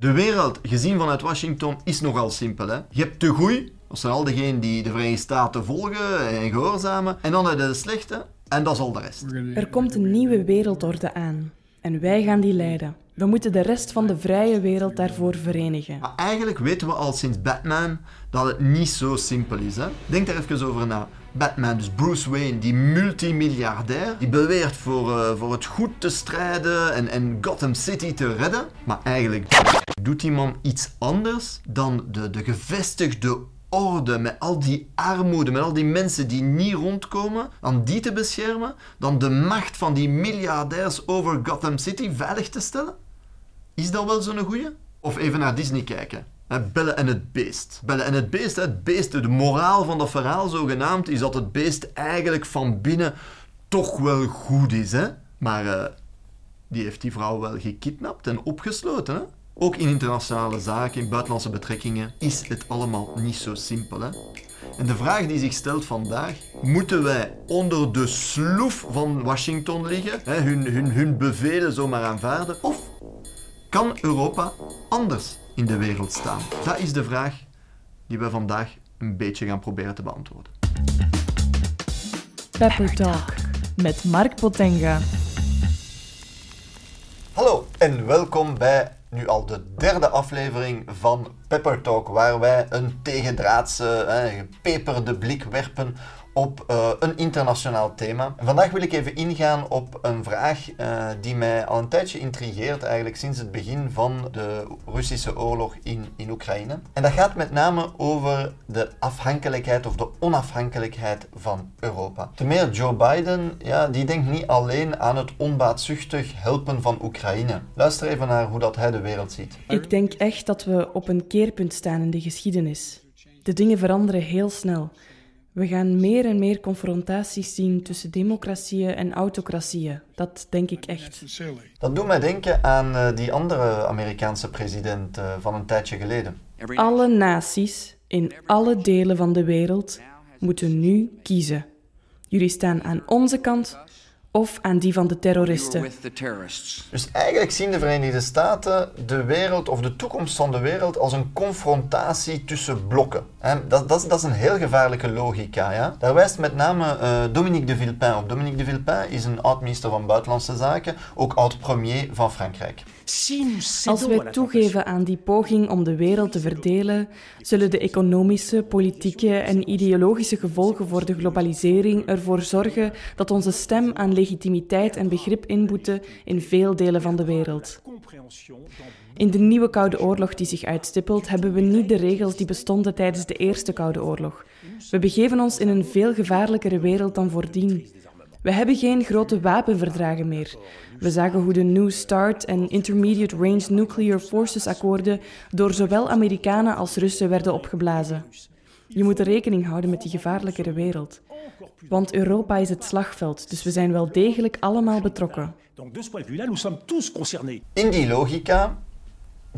De wereld, gezien vanuit Washington, is nogal simpel. Hè? Je hebt de goeie, dat zijn al diegenen die de Verenigde Staten volgen en gehoorzamen. En dan heb je de slechte, en dat is al de rest. Er komt een nieuwe wereldorde aan. En wij gaan die leiden. We moeten de rest van de vrije wereld daarvoor verenigen. Maar eigenlijk weten we al sinds Batman dat het niet zo simpel is. Hè? Denk daar even over na. Batman, dus Bruce Wayne, die multimiljardair, die beweert voor, eh, voor het goed te strijden en, en Gotham City te redden. Maar eigenlijk doet die man iets anders dan de, de gevestigde orde, met al die armoede, met al die mensen die niet rondkomen, dan die te beschermen, dan de macht van die miljardairs over Gotham City veilig te stellen? Is dat wel zo'n goeie? Of even naar Disney kijken. Hè, Belle en het beest. Belle en het beest, het beest, de moraal van dat verhaal zogenaamd, is dat het beest eigenlijk van binnen toch wel goed is. Hè? Maar eh, die heeft die vrouw wel gekidnapt en opgesloten. Hè? Ook in internationale zaken, in buitenlandse betrekkingen, is het allemaal niet zo simpel. Hè? En de vraag die zich stelt vandaag, moeten wij onder de sloef van Washington liggen, hè, hun, hun, hun bevelen zomaar aanvaarden, of kan Europa anders in de wereld staan? Dat is de vraag die we vandaag een beetje gaan proberen te beantwoorden. Pepper Talk met Mark Potenga. Hallo en welkom bij nu al de derde aflevering van Pepper Talk, waar wij een tegendraadse, gepeperde blik werpen op eh, een internationaal thema. Vandaag wil ik even ingaan op een vraag eh, die mij al een tijdje intrigeert, eigenlijk sinds het begin van de Russische oorlog in, in Oekraïne. En dat gaat met name over de afhankelijkheid of de onafhankelijkheid van Europa. Ten meer Joe Biden, ja, die denkt niet alleen aan het onbaatzuchtig helpen van Oekraïne. Luister even naar hoe dat hij de wereld ziet. Ik denk echt dat we op een keerpunt staan in de geschiedenis. De dingen veranderen heel snel. We gaan meer en meer confrontaties zien tussen democratieën en autocratieën. Dat denk ik echt. Dat doet mij denken aan eh, die andere Amerikaanse president eh, van een tijdje geleden. Alle naties in alle delen van de wereld moeten nu kiezen. Jullie staan aan onze kant of aan die van de terroristen. Dus eigenlijk zien de Verenigde Staten de wereld of de toekomst van de wereld als een confrontatie tussen blokken. En dat, dat, is- dat is een heel gevaarlijke logica. Ja? Daar wijst met name eh, Dominique de Villepin op. Dominique de Villepin is een oud-minister van Buitenlandse Zaken, ook oud-premier van Frankrijk. Als wij toegeven aan die poging om de wereld te verdelen, zullen de economische, politieke en ideologische gevolgen voor de globalisering ervoor zorgen dat onze stem aan legitimiteit en begrip inboeten in veel delen van de wereld. In de nieuwe Koude Oorlog die zich uitstippelt, hebben we niet de regels die bestonden tijdens de Eerste Koude Oorlog. We begeven ons in een veel gevaarlijkere wereld dan voordien. We hebben geen grote wapenverdragen meer. We zagen hoe de New START en Intermediate Range Nuclear Forces akkoorden door zowel Amerikanen als Russen werden opgeblazen. Je moet rekening houden met die gevaarlijkere wereld. Want Europa is het slagveld, dus we zijn wel degelijk allemaal betrokken. In die logica,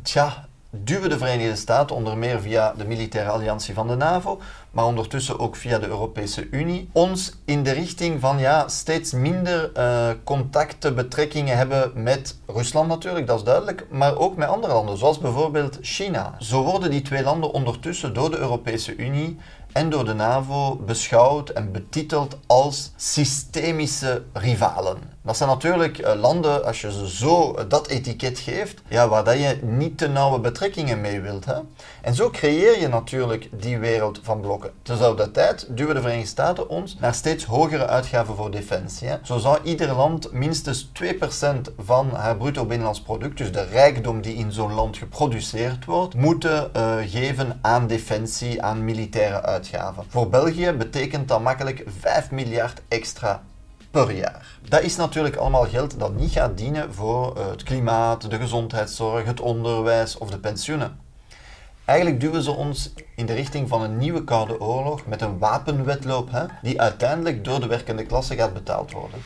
tja, duwen de Verenigde Staten onder meer via de militaire alliantie van de NAVO, maar ondertussen ook via de Europese Unie, ons in de richting van ja, steeds minder eh, contacten, betrekkingen hebben met Rusland natuurlijk, dat is duidelijk, maar ook met andere landen, zoals bijvoorbeeld China. Zo worden die twee landen ondertussen door de Europese Unie en door de NAVO beschouwd en betiteld als systemische rivalen. Dat zijn natuurlijk eh, landen, als je ze zo eh, dat etiket geeft, ja, waar dat je niet te nauwe betrekkingen mee wilt. Hè? En zo creëer je natuurlijk die wereld van blokken. Tezelfde tijd duwen de Verenigde Staten ons naar steeds hogere uitgaven voor defensie. Hè? Zo zou ieder land minstens 2% van haar bruto binnenlands product, dus de rijkdom die in zo'n land geproduceerd wordt, moeten eh, geven aan defensie, aan militaire uitgaven. Voor België betekent dat makkelijk 5 miljard extra per jaar. Dat is natuurlijk allemaal geld dat niet gaat dienen voor eh, het klimaat, de gezondheidszorg, het onderwijs of de pensioenen. Eigenlijk duwen ze ons in de richting van een nieuwe koude oorlog met een wapenwetloop hè, die uiteindelijk door de werkende klasse gaat betaald worden.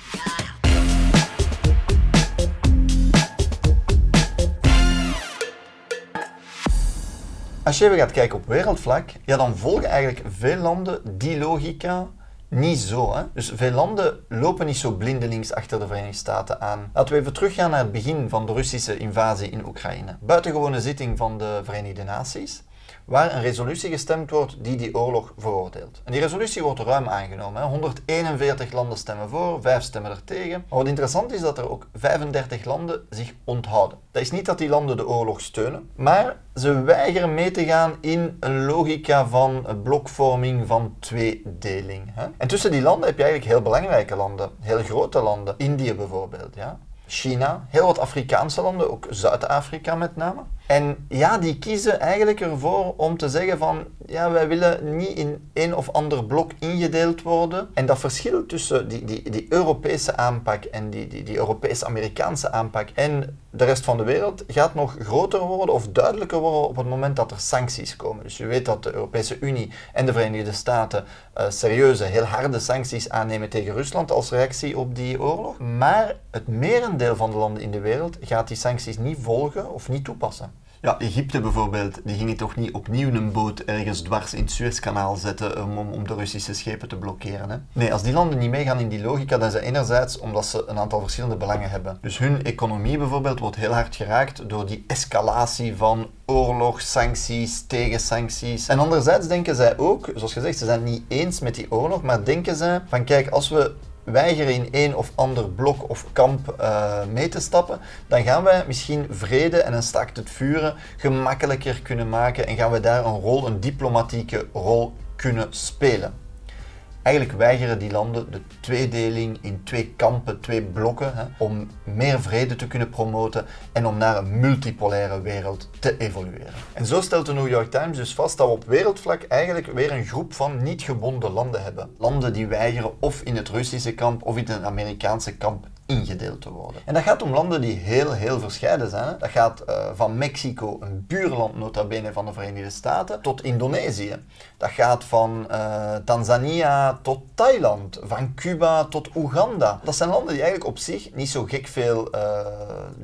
Als je even gaat kijken op wereldvlak, ja, dan volgen eigenlijk veel landen die logica niet zo. Hè? Dus veel landen lopen niet zo blindelings achter de Verenigde Staten aan. Laten we even teruggaan naar het begin van de Russische invasie in Oekraïne. Buitengewone zitting van de Verenigde Naties waar een resolutie gestemd wordt die die oorlog veroordeelt. En die resolutie wordt ruim aangenomen. Hè. 141 landen stemmen voor, 5 stemmen er tegen. Maar wat interessant is dat er ook 35 landen zich onthouden. Dat is niet dat die landen de oorlog steunen, maar ze weigeren mee te gaan in een logica van blokvorming van tweedeling. Hè. En tussen die landen heb je eigenlijk heel belangrijke landen, heel grote landen. Indië bijvoorbeeld. Ja. China, heel wat Afrikaanse landen, ook Zuid-Afrika met name. En ja, die kiezen eigenlijk ervoor om te zeggen van, ja, wij willen niet in een of ander blok ingedeeld worden. En dat verschil tussen die, die, die Europese aanpak en die, die, die Europese-Amerikaanse aanpak en de rest van de wereld gaat nog groter worden of duidelijker worden op het moment dat er sancties komen. Dus je weet dat de Europese Unie en de Verenigde Staten uh, serieuze, heel harde sancties aannemen tegen Rusland als reactie op die oorlog. Maar het merendeel van de landen in de wereld gaat die sancties niet volgen of niet toepassen. Ja, Egypte bijvoorbeeld, die gingen toch niet opnieuw een boot ergens dwars in het Suezkanaal zetten om, om de Russische schepen te blokkeren. Hè? Nee, als die landen niet meegaan in die logica, dan is dat enerzijds omdat ze een aantal verschillende belangen hebben. Dus hun economie bijvoorbeeld wordt heel hard geraakt door die escalatie van oorlog, sancties, tegensancties. En anderzijds denken zij ook, zoals gezegd, ze zijn niet eens met die oorlog, maar denken zij van kijk, als we weigeren in één of ander blok of kamp uh, mee te stappen, dan gaan wij misschien vrede en een staakt het vuren gemakkelijker kunnen maken en gaan we daar een rol, een diplomatieke rol kunnen spelen. Eigenlijk weigeren die landen de tweedeling in twee kampen, twee blokken, hè, om meer vrede te kunnen promoten en om naar een multipolaire wereld te evolueren. En zo stelt de New York Times dus vast dat we op wereldvlak eigenlijk weer een groep van niet gebonden landen hebben. Landen die weigeren of in het Russische kamp of in het Amerikaanse kamp ingedeeld te worden. En dat gaat om landen die heel, heel verscheiden zijn. Dat gaat uh, van Mexico, een buurland nota bene van de Verenigde Staten, tot Indonesië. Dat gaat van uh, Tanzania tot Thailand, van Cuba tot Oeganda. Dat zijn landen die eigenlijk op zich niet zo gek veel uh,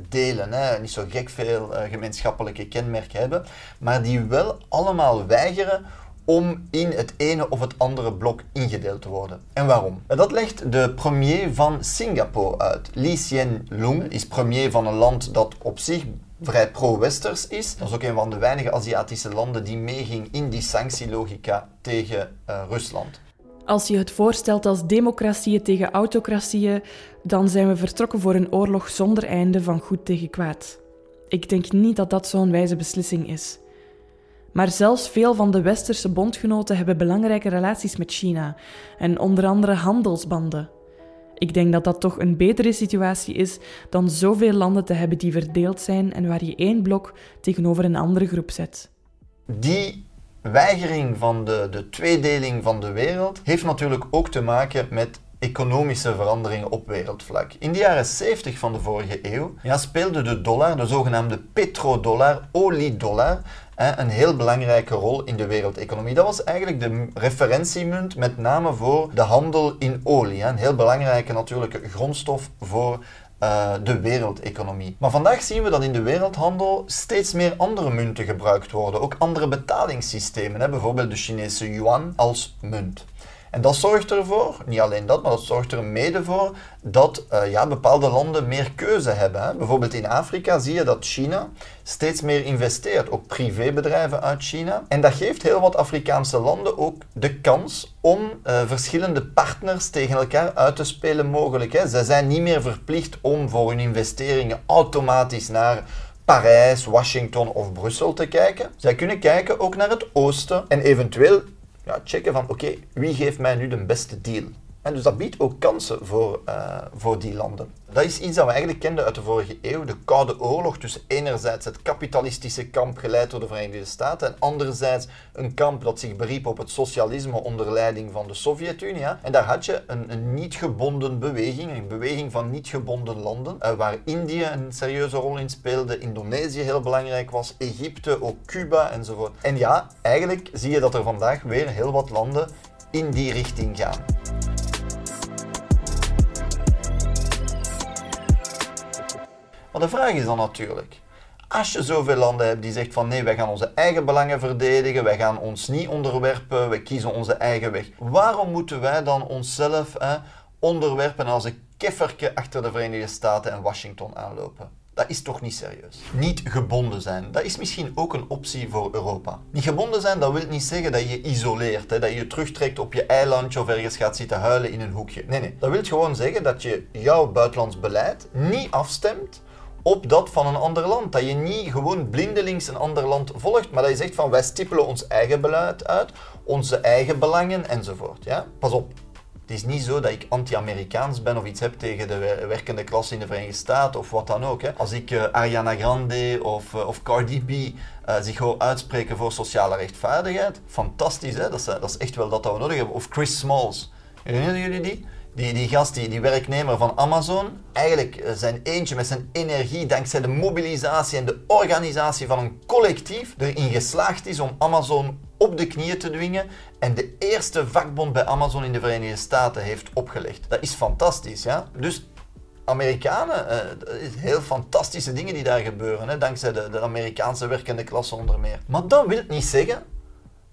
delen, hè. niet zo gek veel gemeenschappelijke kenmerken hebben, maar die wel allemaal weigeren om in het ene of het andere blok ingedeeld te worden. En waarom? Dat legt de premier van Singapore uit. Lee Hsien Loong is premier van een land dat op zich vrij pro-westers is. Dat is ook een van de weinige Aziatische landen die meeging in die sanctielogica tegen uh, Rusland. Als je het voorstelt als democratieën tegen autocratieën, dan zijn we vertrokken voor een oorlog zonder einde van goed tegen kwaad. Ik denk niet dat dat zo'n wijze beslissing is. Maar zelfs veel van de westerse bondgenoten hebben belangrijke relaties met China en onder andere handelsbanden. Ik denk dat dat toch een betere situatie is dan zoveel landen te hebben die verdeeld zijn en waar je één blok tegenover een andere groep zet. Die weigering van de, de tweedeling van de wereld heeft natuurlijk ook te maken met economische veranderingen op wereldvlak. In de jaren 70 van de vorige eeuw speelde de dollar, de zogenaamde petrodollar, oliedollar, een heel belangrijke rol in de wereldeconomie. Dat was eigenlijk de referentiemunt met name voor de handel in olie. Een heel belangrijke natuurlijke grondstof voor uh, de wereldeconomie. Maar vandaag zien we dat in de wereldhandel steeds meer andere munten gebruikt worden. Ook andere betalingssystemen, hè? bijvoorbeeld de Chinese yuan als munt. En dat zorgt ervoor, niet alleen dat, maar dat zorgt er mede voor dat uh, ja, bepaalde landen meer keuze hebben. Hè. Bijvoorbeeld in Afrika zie je dat China steeds meer investeert, ook privébedrijven uit China. En dat geeft heel wat Afrikaanse landen ook de kans om uh, verschillende partners tegen elkaar uit te spelen mogelijk. Hè. Zij zijn niet meer verplicht om voor hun investeringen automatisch naar Parijs, Washington of Brussel te kijken. Zij kunnen kijken ook naar het oosten en eventueel ja, checken van oké, wie geeft mij nu de beste deal? En dus dat biedt ook kansen voor, uh, voor die landen. Dat is iets dat we eigenlijk kenden uit de vorige eeuw, de Koude Oorlog tussen enerzijds het kapitalistische kamp geleid door de Verenigde Staten en anderzijds een kamp dat zich beriep op het socialisme onder leiding van de Sovjet-Unie. En daar had je een, een, niet gebonden beweging, een beweging van niet gebonden landen, uh, waar Indië een serieuze rol in speelde, Indonesië heel belangrijk was, Egypte, ook Cuba enzovoort. En ja, eigenlijk zie je dat er vandaag weer heel wat landen in die richting gaan. Maar de vraag is dan natuurlijk, als je zoveel landen hebt die zeggen van nee, wij gaan onze eigen belangen verdedigen, wij gaan ons niet onderwerpen, wij kiezen onze eigen weg. Waarom moeten wij dan onszelf hè, onderwerpen als een kefferke achter de Verenigde Staten en Washington aanlopen? Dat is toch niet serieus. Niet gebonden zijn, dat is misschien ook een optie voor Europa. Niet gebonden zijn, dat wil niet zeggen dat je je isoleert, hè, dat je je terugtrekt op je eilandje of ergens gaat zitten huilen in een hoekje. Nee, nee. Dat wil gewoon zeggen dat je jouw buitenlands beleid niet afstemt op dat van een ander land. Dat je niet gewoon blindelings een ander land volgt, maar dat je zegt van wij stippelen ons eigen beleid uit, onze eigen belangen enzovoort. Ja? Pas op, het is niet zo dat ik anti-Amerikaans ben of iets heb tegen de werkende klasse in de Verenigde Staten of wat dan ook. Hè. Als ik uh, Ariana Grande of, uh, of Cardi B uh, zich hoor uitspreken voor sociale rechtvaardigheid, fantastisch, hè? Dat, is, dat is echt wel dat, dat we nodig hebben. Of Chris Smalls, herinneren jullie die? Die, die gast, die, die werknemer van Amazon, eigenlijk zijn eentje met zijn energie, dankzij de mobilisatie en de organisatie van een collectief, erin geslaagd is om Amazon op de knieën te dwingen en de eerste vakbond bij Amazon in de Verenigde Staten heeft opgelegd. Dat is fantastisch, ja. Dus Amerikanen, uh, heel fantastische dingen die daar gebeuren, hè, dankzij de, de Amerikaanse werkende klasse onder meer. Maar dat wil niet zeggen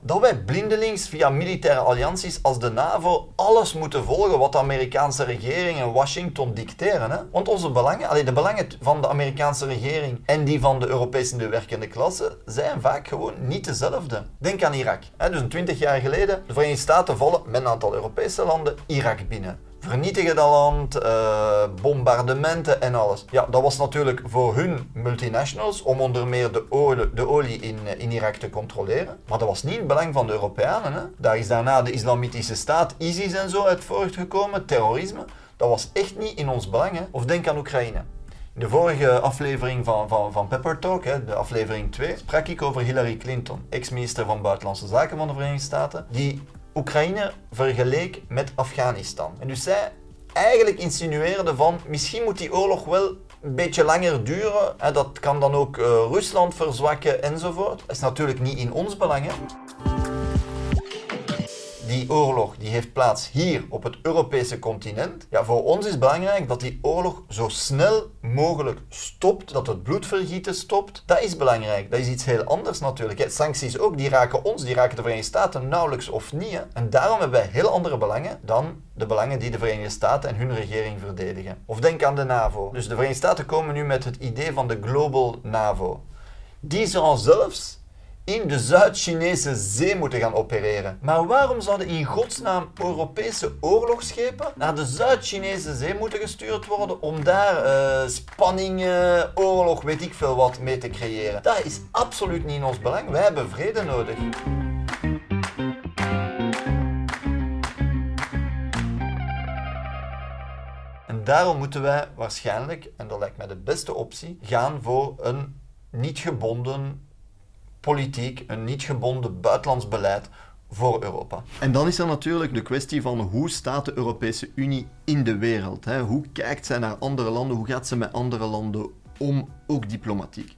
dat wij blindelings via militaire allianties als de NAVO alles moeten volgen wat de Amerikaanse regering en Washington dicteren. Hè? Want onze belangen, allee, de belangen van de Amerikaanse regering en die van de Europese de werkende klasse zijn vaak gewoon niet dezelfde. Denk aan Irak. Hè? Dus 20 jaar geleden, de Verenigde Staten vallen met een aantal Europese landen Irak binnen vernietigen dat land, uh, bombardementen en alles. Ja, dat was natuurlijk voor hun multinationals om onder meer de olie, in, eh, in Irak te controleren. Maar dat was niet het belang van de Europeanen. Hè. Daar is daarna de Islamitische Staat, ISIS en zo uit voortgekomen, terrorisme. Dat was echt niet in ons belang. Of denk aan Oekraïne. In de vorige aflevering van, van, van Pepper Talk, hè, de aflevering 2, sprak ik over Hillary Clinton, ex-minister van Buitenlandse Zaken van de Verenigde Staten, die Oekraïne vergeleek met Afghanistan. En dus zij eigenlijk insinueerde van misschien moet die oorlog wel een beetje langer duren. Dat kan dan ook uh, Rusland verzwakken enzovoort. Dat is natuurlijk niet in ons belang. Hè die oorlog die heeft plaats hier op het Europese continent. Ja, voor ons is belangrijk dat die oorlog zo snel mogelijk stopt, dat het bloedvergieten stopt. Dat is belangrijk. Dat is iets heel anders natuurlijk. Sancties ook, die raken ons, die raken de Verenigde Staten nauwelijks of niet. Hè. En daarom hebben wij heel andere belangen dan de belangen die de Verenigde Staten en hun regering verdedigen. Of denk aan de NAVO. Dus de Verenigde Staten komen nu met het idee van de Global NAVO. Die zal zelfs in de Zuid-Chinese zee moeten gaan opereren. Maar waarom zouden in godsnaam Europese oorlogsschepen naar de Zuid-Chinese zee moeten gestuurd worden om daar uh, spanningen, oorlog, weet ik veel wat mee te creëren? Dat is absoluut niet in ons belang. Wij hebben vrede nodig. En daarom moeten wij waarschijnlijk, en dat lijkt mij de beste optie, gaan voor een niet gebonden politiek, een niet gebonden buitenlands beleid voor Europa. En dan is er natuurlijk de kwestie van hoe staat de Europese Unie in de wereld? Hè? Hoe kijkt zij naar andere landen? Hoe gaat ze met andere landen om, ook diplomatiek?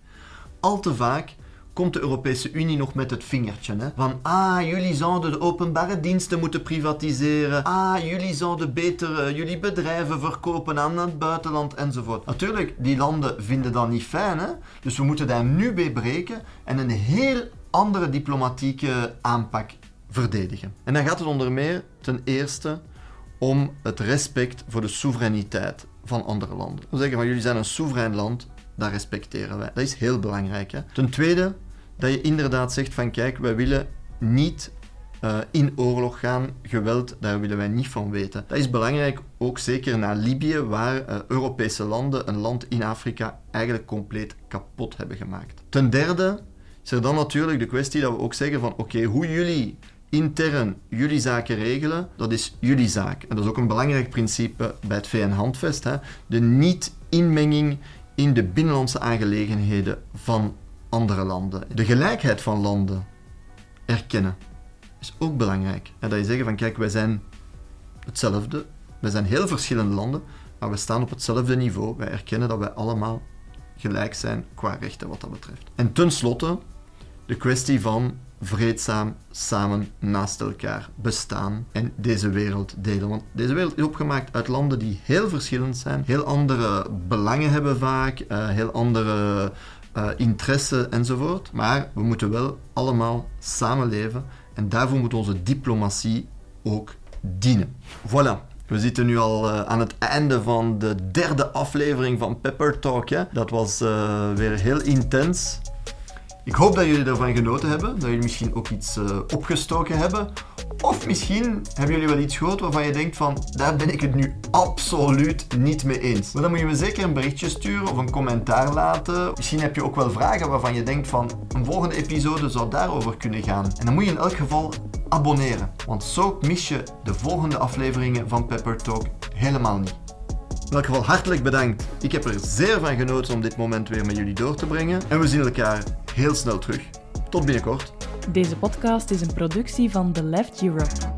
Al te vaak komt de Europese Unie nog met het vingertje. Hè? Van, ah, jullie zouden de openbare diensten moeten privatiseren. Ah, jullie zouden beter uh, jullie bedrijven verkopen aan het buitenland enzovoort. Natuurlijk, die landen vinden dat niet fijn. Hè? Dus we moeten daar nu bij breken en een heel andere diplomatieke aanpak verdedigen. En dan gaat het onder meer ten eerste om het respect voor de soevereiniteit van andere landen. We zeggen van jullie zijn een soeverein land, dat respecteren wij. Dat is heel belangrijk. Hè? Ten tweede, dat je inderdaad zegt van kijk, wij willen niet uh, in oorlog gaan, geweld, daar willen wij niet van weten. Dat is belangrijk, ook zeker naar Libië, waar uh, Europese landen een land in Afrika eigenlijk compleet kapot hebben gemaakt. Ten derde is er dan natuurlijk de kwestie dat we ook zeggen van oké, hoe jullie intern jullie zaken regelen, dat is jullie zaak. En dat is ook een belangrijk principe bij het VN-handvest. De niet-inmenging in de binnenlandse aangelegenheden van andere landen. De gelijkheid van landen erkennen is ook belangrijk. En dat je zeggen van kijk, wij zijn hetzelfde, wij zijn heel verschillende landen, maar we staan op hetzelfde niveau. Wij erkennen dat wij allemaal gelijk zijn qua rechten wat dat betreft. En tenslotte de kwestie van vreedzaam samen naast elkaar bestaan en deze wereld delen. Want deze wereld is opgemaakt uit landen die heel verschillend zijn, heel andere belangen hebben vaak, uh, heel andere uh, interesse enzovoort. Maar we moeten wel allemaal samenleven en daarvoor moet onze diplomatie ook dienen. Voilà. We zitten nu al uh, aan het einde van de derde aflevering van Pepper Talk. Hè? Dat was weer heel intens. Ik hoop dat jullie ervan genoten hebben, dat jullie misschien ook iets uh, opgestoken hebben. Of misschien hebben jullie wel iets gehoord waarvan je denkt van, daar ben ik het nu absoluut niet mee eens. Maar dan moet je me zeker een berichtje sturen of een commentaar laten. Misschien heb je ook wel vragen waarvan je denkt van, een volgende episode zou daarover kunnen gaan. En dan moet je in elk geval abonneren, want zo mis je de volgende afleveringen van Pepper Talk helemaal niet. In elk geval hartelijk bedankt. Ik heb er zeer van genoten om dit moment weer met jullie door te brengen. En we zien elkaar heel snel terug. Tot binnenkort. Deze podcast is een productie van The Left Europe.